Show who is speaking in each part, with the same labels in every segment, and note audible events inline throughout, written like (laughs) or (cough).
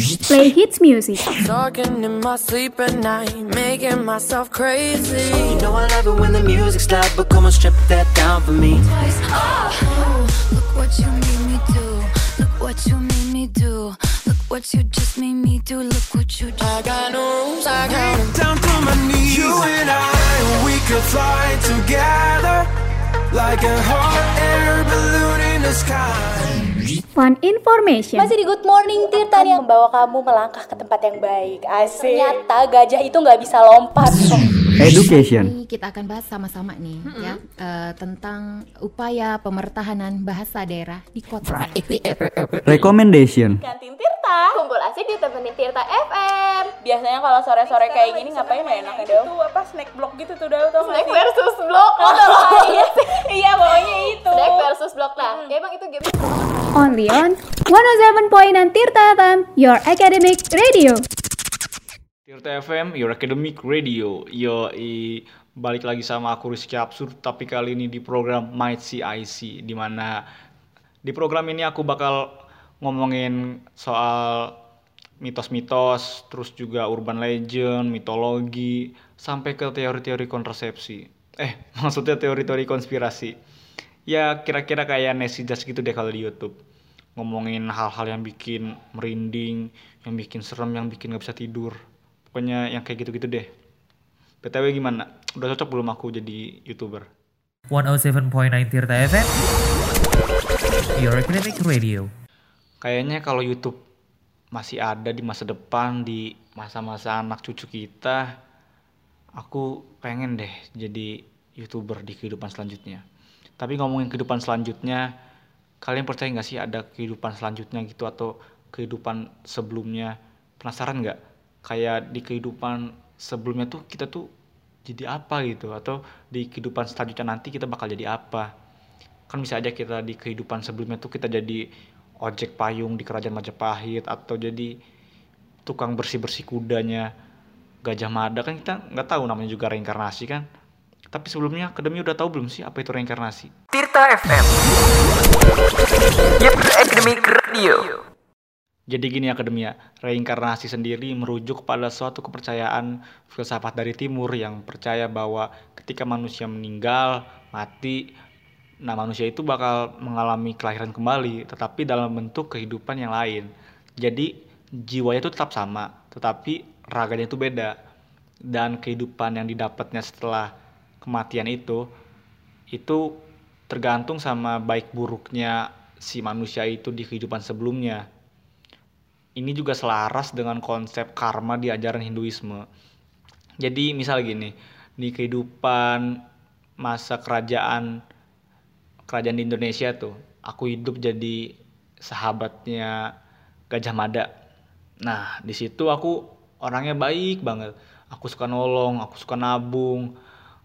Speaker 1: Play hits music.
Speaker 2: Talking in my sleep at night, making myself crazy.
Speaker 3: You know I love it when the music's loud, but come on, strip that down for me.
Speaker 4: Oh, look what you made me do. Look what you made me do. Look what you just made me do. Look what you just.
Speaker 2: I got no rules, I count 'em.
Speaker 5: down to my knees. You and I, we could fly together like a hot air balloon in the sky.
Speaker 1: Fun information.
Speaker 6: Masih di Good Morning Tirta yang membawa kamu melangkah ke tempat yang baik. Asik. Ternyata gajah itu nggak bisa lompat.
Speaker 7: Education.
Speaker 8: Ini kita akan bahas sama-sama nih ya eh, tentang upaya pemertahanan bahasa daerah di kota.
Speaker 7: Recommendation.
Speaker 6: Kantin Tirta. Kumpul asik di temenin Tirta FM. Biasanya kalau sore-sore kayak gini ngapain ya enaknya dong?
Speaker 9: itu apa snack block gitu tuh Dau tau
Speaker 6: Snack versus blok. Oh, (laughs) iya sih.
Speaker 9: iya pokoknya itu
Speaker 6: Snack versus blok nah. Ya emang itu game.
Speaker 1: Only on 107.9 Tirta FM, your academic radio.
Speaker 10: Tirta FM, Your Academic Radio. Yo, i, balik lagi sama aku Rizky Absurd, tapi kali ini di program Might CIC, di mana di program ini aku bakal ngomongin soal mitos-mitos, terus juga urban legend, mitologi, sampai ke teori-teori kontrasepsi. Eh, (laughs) maksudnya teori-teori konspirasi. Ya, kira-kira kayak Nancy Just gitu deh kalau di YouTube. Ngomongin hal-hal yang bikin merinding, yang bikin serem, yang bikin nggak bisa tidur. Pokoknya yang kayak gitu-gitu deh. BTW gimana? Udah cocok belum aku jadi YouTuber?
Speaker 11: 107.9 Tirta FM Your Academic Radio
Speaker 10: Kayaknya kalau YouTube masih ada di masa depan, di masa-masa anak cucu kita, aku pengen deh jadi YouTuber di kehidupan selanjutnya. Tapi ngomongin kehidupan selanjutnya, kalian percaya nggak sih ada kehidupan selanjutnya gitu atau kehidupan sebelumnya? Penasaran nggak? Kayak di kehidupan sebelumnya tuh kita tuh jadi apa gitu atau di kehidupan selanjutnya nanti kita bakal jadi apa? Kan bisa aja kita di kehidupan sebelumnya tuh kita jadi ojek payung di kerajaan Majapahit atau jadi tukang bersih-bersih kudanya Gajah Mada kan kita nggak tahu namanya juga reinkarnasi kan. Tapi sebelumnya Akademi udah tahu belum sih apa itu reinkarnasi?
Speaker 3: Tirta FM. Yep, Academic Radio.
Speaker 10: Jadi gini Akademia, reinkarnasi sendiri merujuk pada suatu kepercayaan filsafat dari timur yang percaya bahwa ketika manusia meninggal, mati, nah manusia itu bakal mengalami kelahiran kembali, tetapi dalam bentuk kehidupan yang lain. Jadi jiwanya itu tetap sama, tetapi raganya itu beda. Dan kehidupan yang didapatnya setelah kematian itu, itu tergantung sama baik buruknya si manusia itu di kehidupan sebelumnya ini juga selaras dengan konsep karma di ajaran Hinduisme. Jadi misal gini, di kehidupan masa kerajaan kerajaan di Indonesia tuh, aku hidup jadi sahabatnya Gajah Mada. Nah, di situ aku orangnya baik banget. Aku suka nolong, aku suka nabung,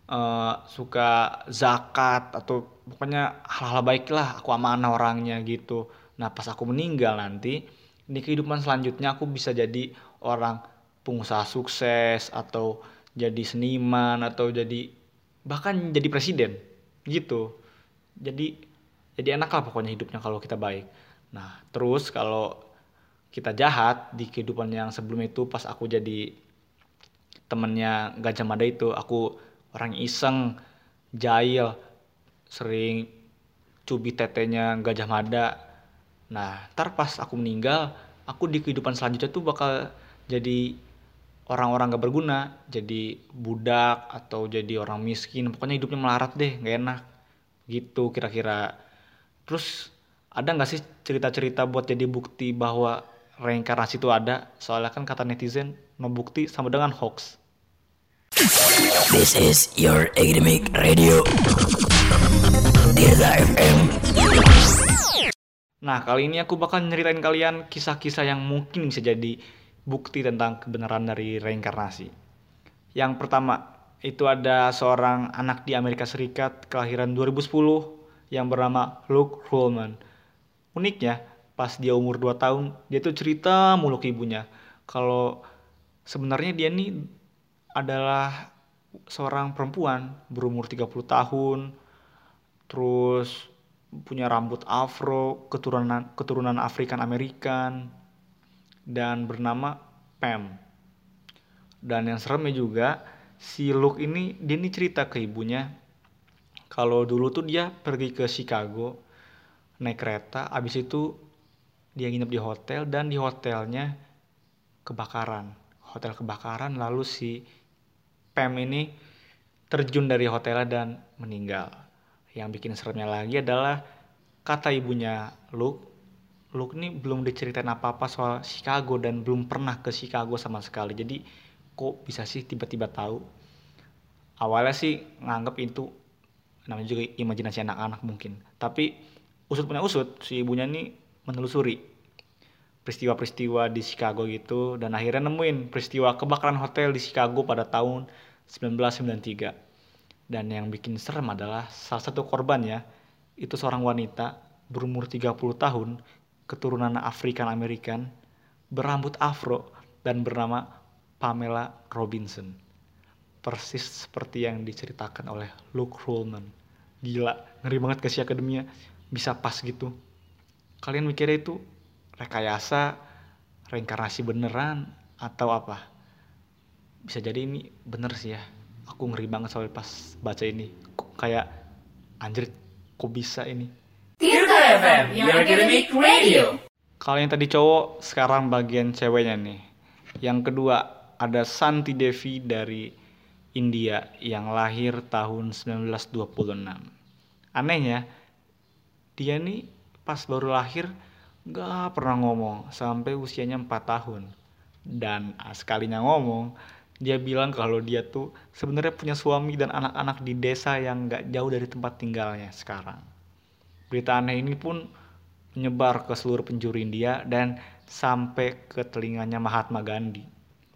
Speaker 10: eh, suka zakat atau pokoknya hal-hal baik lah. Aku amanah orangnya gitu. Nah, pas aku meninggal nanti, di kehidupan selanjutnya aku bisa jadi orang pengusaha sukses atau jadi seniman atau jadi bahkan jadi presiden gitu jadi jadi enak lah pokoknya hidupnya kalau kita baik nah terus kalau kita jahat di kehidupan yang sebelum itu pas aku jadi temennya Gajah Mada itu aku orang iseng jahil sering cubit tetenya Gajah Mada Nah, ntar pas aku meninggal, aku di kehidupan selanjutnya tuh bakal jadi orang-orang gak berguna, jadi budak atau jadi orang miskin, pokoknya hidupnya melarat deh, gak enak. Gitu kira-kira. Terus ada nggak sih cerita-cerita buat jadi bukti bahwa reinkarnasi itu ada? Soalnya kan kata netizen, no bukti sama dengan hoax.
Speaker 3: This is your Academic Radio. Tirta FM.
Speaker 10: Nah, kali ini aku bakal nyeritain kalian kisah-kisah yang mungkin bisa jadi bukti tentang kebenaran dari reinkarnasi. Yang pertama, itu ada seorang anak di Amerika Serikat kelahiran 2010 yang bernama Luke Ruhlman. Uniknya, pas dia umur 2 tahun, dia tuh cerita mulu ke ibunya kalau sebenarnya dia nih adalah seorang perempuan berumur 30 tahun, terus punya rambut afro, keturunan keturunan Afrikan Amerikan. dan bernama Pam. Dan yang seremnya juga si Luke ini dia ini cerita ke ibunya kalau dulu tuh dia pergi ke Chicago naik kereta, abis itu dia nginep di hotel dan di hotelnya kebakaran. Hotel kebakaran lalu si Pam ini terjun dari hotelnya dan meninggal. Yang bikin seremnya lagi adalah kata ibunya Luke, Luke ini belum diceritain apa-apa soal Chicago dan belum pernah ke Chicago sama sekali. Jadi kok bisa sih tiba-tiba tahu? Awalnya sih nganggep itu namanya juga imajinasi anak-anak mungkin. Tapi usut punya usut, si ibunya ini menelusuri peristiwa-peristiwa di Chicago gitu dan akhirnya nemuin peristiwa kebakaran hotel di Chicago pada tahun 1993. Dan yang bikin serem adalah salah satu korbannya itu seorang wanita berumur 30 tahun, keturunan Afrikan Amerikan, berambut afro dan bernama Pamela Robinson. Persis seperti yang diceritakan oleh Luke Ruhlman. Gila, ngeri banget ke si akademia bisa pas gitu. Kalian mikirnya itu rekayasa, reinkarnasi beneran, atau apa? Bisa jadi ini bener sih ya. Aku ngeri banget soal pas baca ini. Kok kayak anjir, kok bisa ini?
Speaker 12: Tirta FM, your academic radio.
Speaker 10: Kalau yang tadi cowok, sekarang bagian ceweknya nih. Yang kedua, ada Santi Devi dari India yang lahir tahun 1926. Anehnya, dia nih pas baru lahir gak pernah ngomong sampai usianya 4 tahun. Dan sekalinya ngomong, dia bilang kalau dia tuh sebenarnya punya suami dan anak-anak di desa yang gak jauh dari tempat tinggalnya sekarang. Berita aneh ini pun menyebar ke seluruh penjuru India dan sampai ke telinganya Mahatma Gandhi.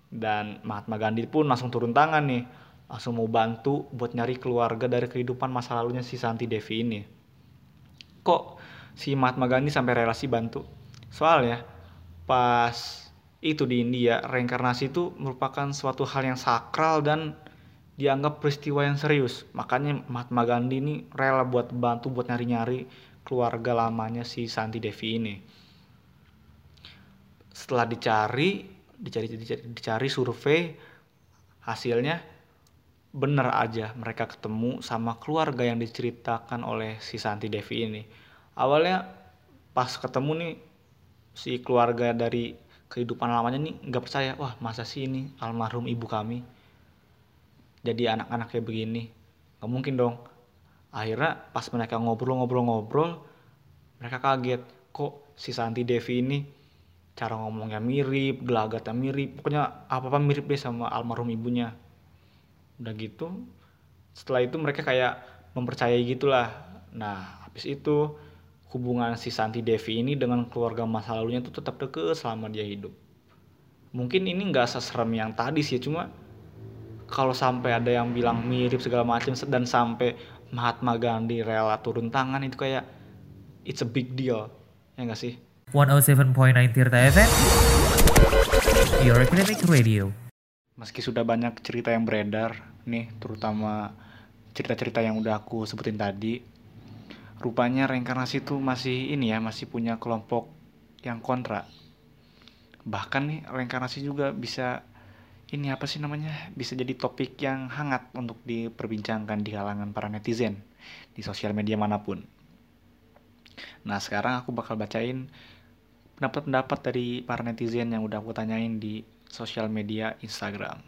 Speaker 10: Dan Mahatma Gandhi pun langsung turun tangan nih, langsung mau bantu buat nyari keluarga dari kehidupan masa lalunya si Santi Devi ini. Kok si Mahatma Gandhi sampai relasi bantu? Soalnya pas itu di India, reinkarnasi itu merupakan suatu hal yang sakral dan dianggap peristiwa yang serius. Makanya Mahatma Gandhi ini rela buat bantu buat nyari-nyari keluarga lamanya si Santi Devi ini. Setelah dicari, dicari, dicari, dicari survei, hasilnya bener aja mereka ketemu sama keluarga yang diceritakan oleh si Santi Devi ini. Awalnya pas ketemu nih si keluarga dari kehidupan lamanya nih nggak percaya, wah masa sih ini almarhum ibu kami jadi anak-anak kayak begini, nggak mungkin dong. Akhirnya pas mereka ngobrol-ngobrol-ngobrol, mereka kaget kok si Santi Devi ini cara ngomongnya mirip, gelagatnya mirip, pokoknya apa-apa mirip deh sama almarhum ibunya. Udah gitu setelah itu mereka kayak mempercayai gitulah. Nah habis itu hubungan si Santi Devi ini dengan keluarga masa lalunya tuh tetap deket selama dia hidup. Mungkin ini nggak seserem yang tadi sih cuma kalau sampai ada yang bilang mirip segala macam dan sampai Mahatma Gandhi rela turun tangan itu kayak it's a big deal ya nggak sih?
Speaker 11: 107.9 Tirta FM Your Academic Radio.
Speaker 10: Meski sudah banyak cerita yang beredar nih, terutama cerita-cerita yang udah aku sebutin tadi, rupanya reinkarnasi itu masih ini ya, masih punya kelompok yang kontra. Bahkan nih reinkarnasi juga bisa ini apa sih namanya? Bisa jadi topik yang hangat untuk diperbincangkan di kalangan para netizen di sosial media mana pun. Nah, sekarang aku bakal bacain pendapat-pendapat dari para netizen yang udah aku tanyain di sosial media Instagram.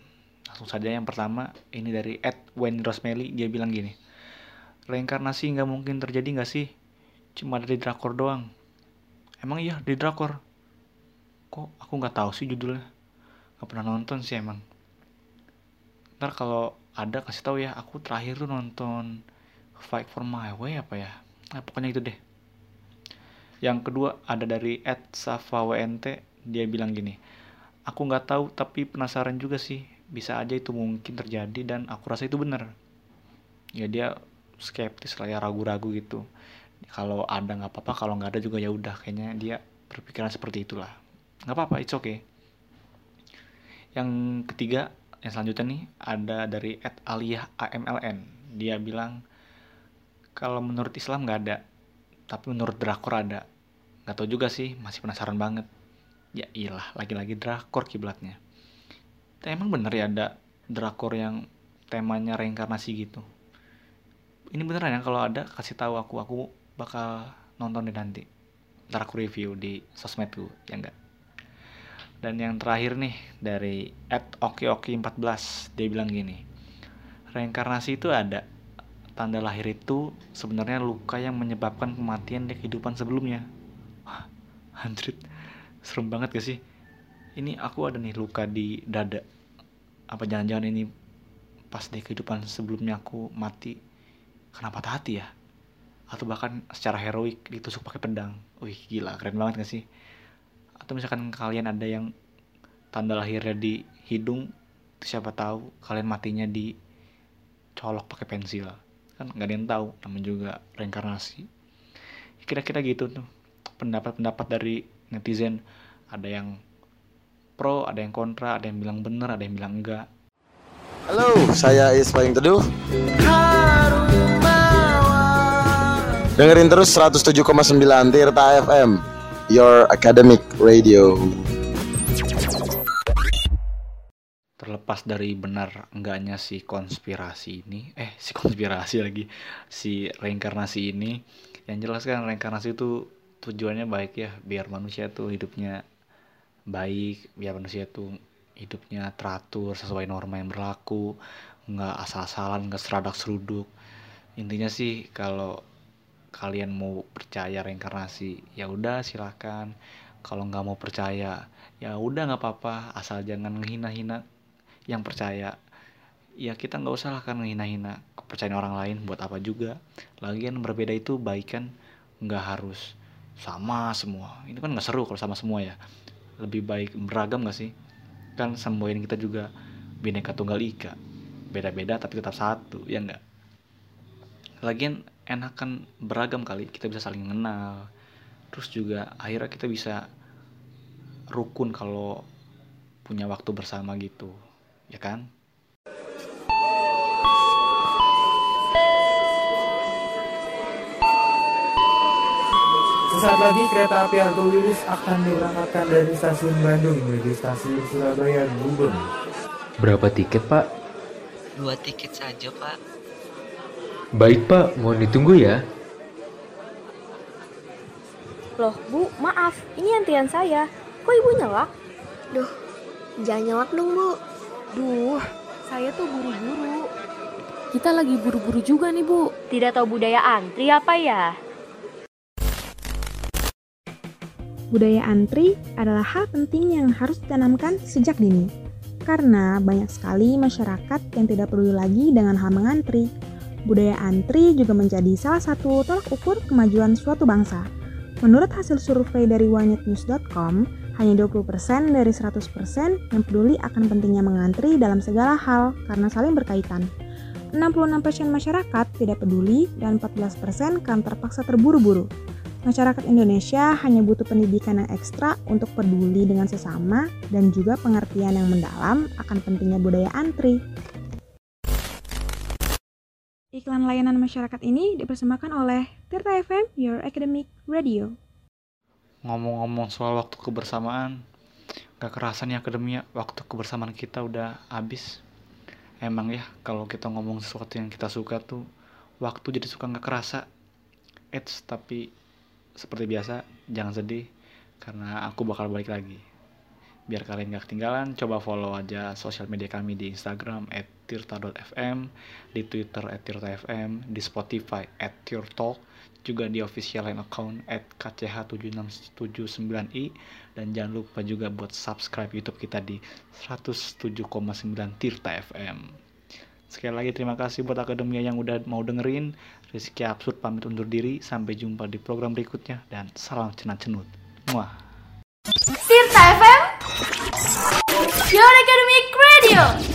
Speaker 10: Langsung saja yang pertama, ini dari Ed Wayne Rosemary, dia bilang gini. Reinkarnasi nggak mungkin terjadi nggak sih? Cuma ada di drakor doang. Emang iya di drakor? Kok aku nggak tahu sih judulnya? Gak pernah nonton sih emang. Ntar kalau ada kasih tahu ya, aku terakhir tuh nonton Fight for My Way apa ya? Nah, pokoknya itu deh. Yang kedua ada dari Ed Safa WNT, dia bilang gini aku nggak tahu tapi penasaran juga sih bisa aja itu mungkin terjadi dan aku rasa itu bener ya dia skeptis lah ya ragu-ragu gitu. Kalau ada nggak apa-apa kalau nggak ada juga ya udah kayaknya dia berpikiran seperti itulah. Nggak apa-apa it's okay. Yang ketiga yang selanjutnya nih ada dari Ed Aliyah AMLN dia bilang kalau menurut Islam nggak ada tapi menurut drakor ada. Nggak tahu juga sih masih penasaran banget. Ya ilah, lagi-lagi drakor kiblatnya. Emang bener ya ada drakor yang temanya reinkarnasi gitu. Ini beneran ya kalau ada kasih tahu aku, aku bakal nonton deh nanti. Ntar aku review di sosmedku, ya enggak. Dan yang terakhir nih dari @okioki14 dia bilang gini. Reinkarnasi itu ada. Tanda lahir itu sebenarnya luka yang menyebabkan kematian di kehidupan sebelumnya. Wah. Serem banget gak sih? Ini aku ada nih luka di dada. Apa jangan-jangan ini pas di kehidupan sebelumnya aku mati karena patah hati ya? Atau bahkan secara heroik ditusuk pakai pedang. Wih, gila, keren banget gak sih? Atau misalkan kalian ada yang tanda lahirnya di hidung, siapa tahu kalian matinya di colok pakai pensil kan nggak ada yang tahu namanya juga reinkarnasi kira-kira gitu tuh pendapat-pendapat dari netizen ada yang pro ada yang kontra ada yang bilang bener ada yang bilang enggak
Speaker 13: Halo, saya Is Paling Teduh. Dengerin terus 107,9 Tirta FM, Your Academic Radio.
Speaker 10: terlepas dari benar enggaknya si konspirasi ini eh si konspirasi lagi si reinkarnasi ini yang jelas kan reinkarnasi itu tujuannya baik ya biar manusia tuh hidupnya baik biar manusia tuh hidupnya teratur sesuai norma yang berlaku nggak asal-asalan nggak seradak seruduk intinya sih kalau kalian mau percaya reinkarnasi ya udah silakan. Kalau nggak mau percaya ya udah nggak apa-apa. Asal jangan menghina-hina yang percaya. Ya kita nggak usah lah kan menghina-hina kepercayaan orang lain. Buat apa juga? Lagian berbeda itu baik kan? Nggak harus sama semua. Ini kan nggak seru kalau sama semua ya. Lebih baik beragam gak sih? Kan semboyan kita juga bineka tunggal ika. Beda-beda tapi tetap satu ya enggak lagian enakan beragam kali kita bisa saling mengenal terus juga akhirnya kita bisa rukun kalau punya waktu bersama gitu ya kan
Speaker 11: Sesaat lagi kereta api Argo Wilis akan diberangkatkan dari stasiun Bandung menuju stasiun Surabaya Gubeng.
Speaker 14: Berapa tiket, Pak?
Speaker 15: Dua tiket saja, Pak.
Speaker 14: Baik, Pak. Mohon ditunggu ya.
Speaker 16: Loh, Bu, maaf. Ini antrian saya. Kok Ibu nyelak?
Speaker 17: Duh, jangan nyelak dong, Bu.
Speaker 16: Duh, saya tuh buru-buru. Kita lagi buru-buru juga nih, Bu. Tidak tahu budaya antri apa ya?
Speaker 18: Budaya antri adalah hal penting yang harus ditanamkan sejak dini. Karena banyak sekali masyarakat yang tidak peduli lagi dengan hal mengantri. Budaya antri juga menjadi salah satu tolak ukur kemajuan suatu bangsa. Menurut hasil survei dari wanyetnews.com, hanya 20% dari 100% yang peduli akan pentingnya mengantri dalam segala hal karena saling berkaitan. 66% masyarakat tidak peduli dan 14% kan terpaksa terburu-buru. Masyarakat Indonesia hanya butuh pendidikan yang ekstra untuk peduli dengan sesama dan juga pengertian yang mendalam akan pentingnya budaya antri. Iklan layanan masyarakat ini dipersembahkan oleh Tirta FM, Your Academic Radio.
Speaker 10: ngomong-ngomong soal waktu kebersamaan gak kerasa nih akademia waktu kebersamaan kita udah habis. Emang ya kalau kita ngomong sesuatu yang kita suka tuh waktu jadi suka gak kerasa. Eits, tapi seperti biasa jangan sedih karena aku bakal balik lagi. Biar kalian gak ketinggalan coba follow aja sosial media kami di Instagram @tirta.fm di Twitter @tirta.fm di Spotify @tirtalk juga di official line account at kch7679i dan jangan lupa juga buat subscribe YouTube kita di 107,9 Tirta FM. Sekali lagi terima kasih buat akademia yang udah mau dengerin. Rizky Absurd pamit undur diri. Sampai jumpa di program berikutnya dan salam cenat cenut. Muah.
Speaker 12: Tirta FM Your Academic Radio